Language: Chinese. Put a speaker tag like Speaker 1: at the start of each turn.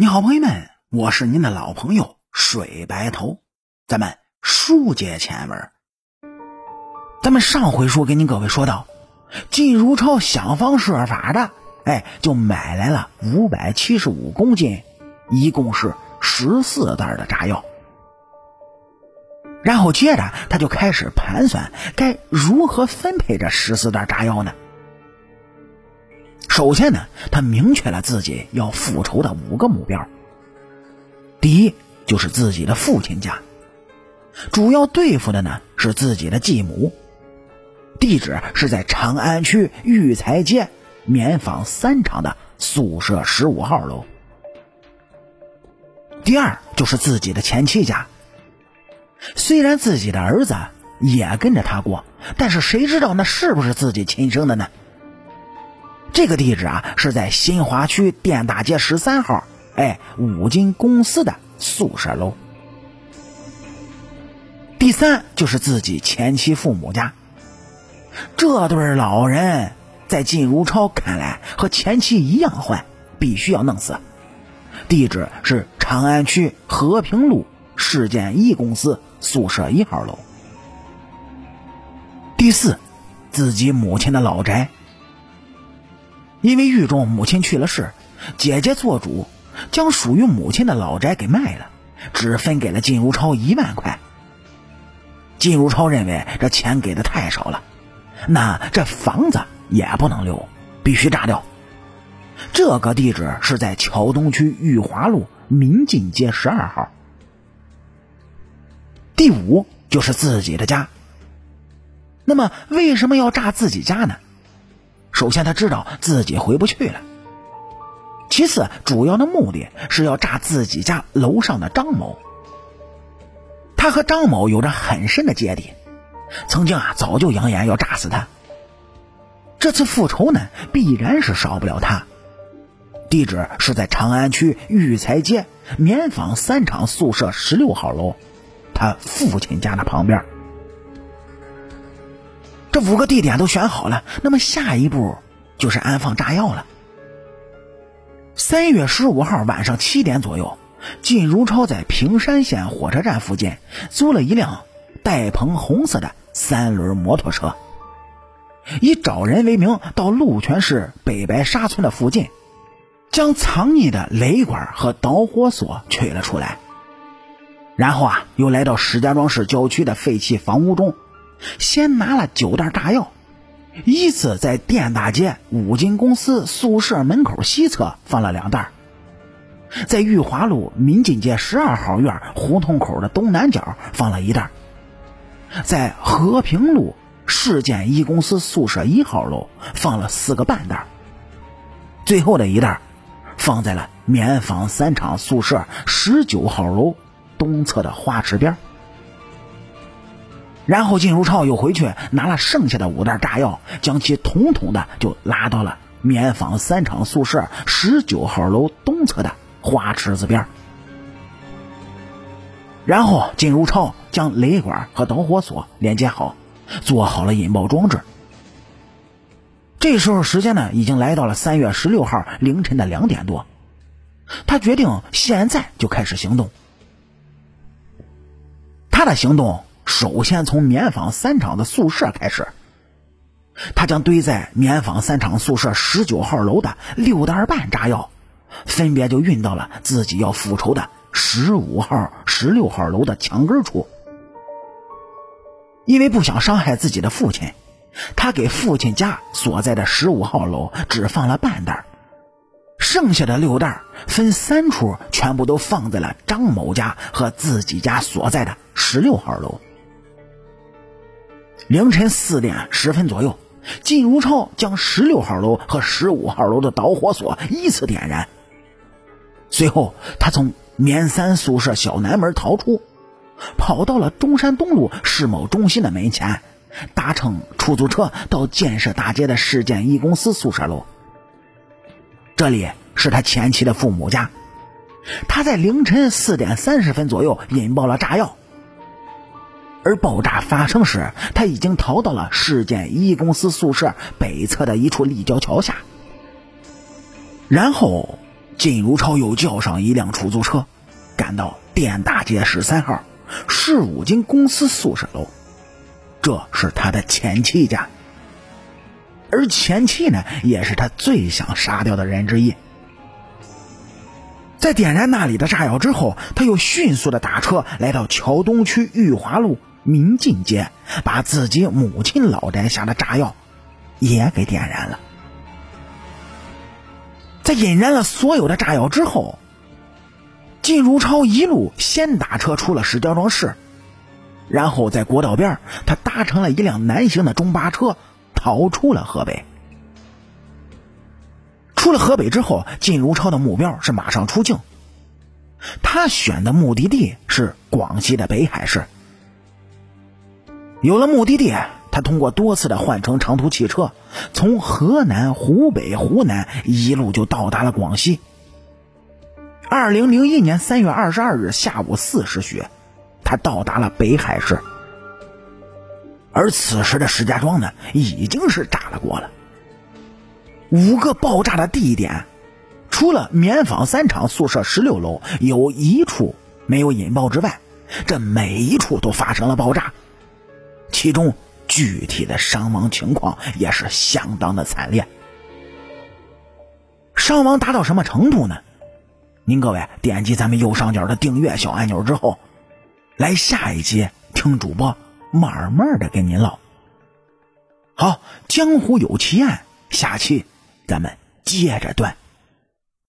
Speaker 1: 你好，朋友们，我是您的老朋友水白头。咱们书接前文，咱们上回书给您各位说到，季如超想方设法的，哎，就买来了五百七十五公斤，一共是十四袋的炸药。然后接着他就开始盘算该如何分配这十四袋炸药呢？首先呢，他明确了自己要复仇的五个目标。第一就是自己的父亲家，主要对付的呢是自己的继母，地址是在长安区育才街棉纺三厂的宿舍十五号楼。第二就是自己的前妻家，虽然自己的儿子也跟着他过，但是谁知道那是不是自己亲生的呢？这个地址啊，是在新华区电大街十三号，哎，五金公司的宿舍楼。第三就是自己前妻父母家。这对老人在靳如超看来和前妻一样坏，必须要弄死。地址是长安区和平路市建一公司宿舍一号楼。第四，自己母亲的老宅。因为狱中母亲去了世，姐姐做主将属于母亲的老宅给卖了，只分给了靳如超一万块。靳如超认为这钱给的太少了，那这房子也不能留，必须炸掉。这个地址是在桥东区裕华路民进街十二号。第五就是自己的家。那么为什么要炸自己家呢？首先，他知道自己回不去了。其次，主要的目的是要炸自己家楼上的张某。他和张某有着很深的芥蒂，曾经啊早就扬言要炸死他。这次复仇呢，必然是少不了他。地址是在长安区育才街棉纺三厂宿舍十六号楼，他父亲家的旁边。这五个地点都选好了，那么下一步就是安放炸药了。三月十五号晚上七点左右，靳如超在平山县火车站附近租了一辆带棚红色的三轮摩托车，以找人为名到鹿泉市北白沙村的附近，将藏匿的雷管和导火索取了出来，然后啊，又来到石家庄市郊区的废弃房屋中。先拿了九袋炸药，依次在电大街五金公司宿舍门口西侧放了两袋，在裕华路民进街十二号院胡同口的东南角放了一袋，在和平路市建一公司宿舍一号楼放了四个半袋，最后的一袋放在了棉纺三厂宿舍十九号楼东侧的花池边。然后靳如超又回去拿了剩下的五袋炸药，将其统统的就拉到了棉纺三厂宿舍十九号楼东侧的花池子边。然后靳如超将雷管和导火索连接好，做好了引爆装置。这时候时间呢，已经来到了三月十六号凌晨的两点多，他决定现在就开始行动。他的行动。首先从棉纺三厂的宿舍开始，他将堆在棉纺三厂宿舍十九号楼的六袋半炸药，分别就运到了自己要复仇的十五号、十六号楼的墙根处。因为不想伤害自己的父亲，他给父亲家所在的十五号楼只放了半袋，剩下的六袋分三处，全部都放在了张某家和自己家所在的十六号楼。凌晨四点十分左右，靳如超将十六号楼和十五号楼的导火索依次点燃。随后，他从棉三宿舍小南门逃出，跑到了中山东路世贸中心的门前，搭乘出租车到建设大街的市建一公司宿舍楼。这里是他前妻的父母家。他在凌晨四点三十分左右引爆了炸药。而爆炸发生时，他已经逃到了市建一公司宿舍北侧的一处立交桥下。然后，靳如超又叫上一辆出租车，赶到电大街十三号市五金公司宿舍楼，这是他的前妻家。而前妻呢，也是他最想杀掉的人之一。在点燃那里的炸药之后，他又迅速的打车来到桥东区裕华路民进街，把自己母亲老宅下的炸药也给点燃了。在引燃了所有的炸药之后，靳如超一路先打车出了石家庄市，然后在国道边他搭乘了一辆南行的中巴车。逃出了河北。出了河北之后，靳如超的目标是马上出境。他选的目的地是广西的北海市。有了目的地，他通过多次的换乘长途汽车，从河南、湖北、湖南一路就到达了广西。二零零一年三月二十二日下午四时许，他到达了北海市。而此时的石家庄呢，已经是炸了锅了。五个爆炸的地点，除了棉纺三厂宿舍十六楼有一处没有引爆之外，这每一处都发生了爆炸，其中具体的伤亡情况也是相当的惨烈。伤亡达到什么程度呢？您各位点击咱们右上角的订阅小按钮之后，来下一集听主播。慢慢的跟您唠。好，江湖有奇案，下期咱们接着断。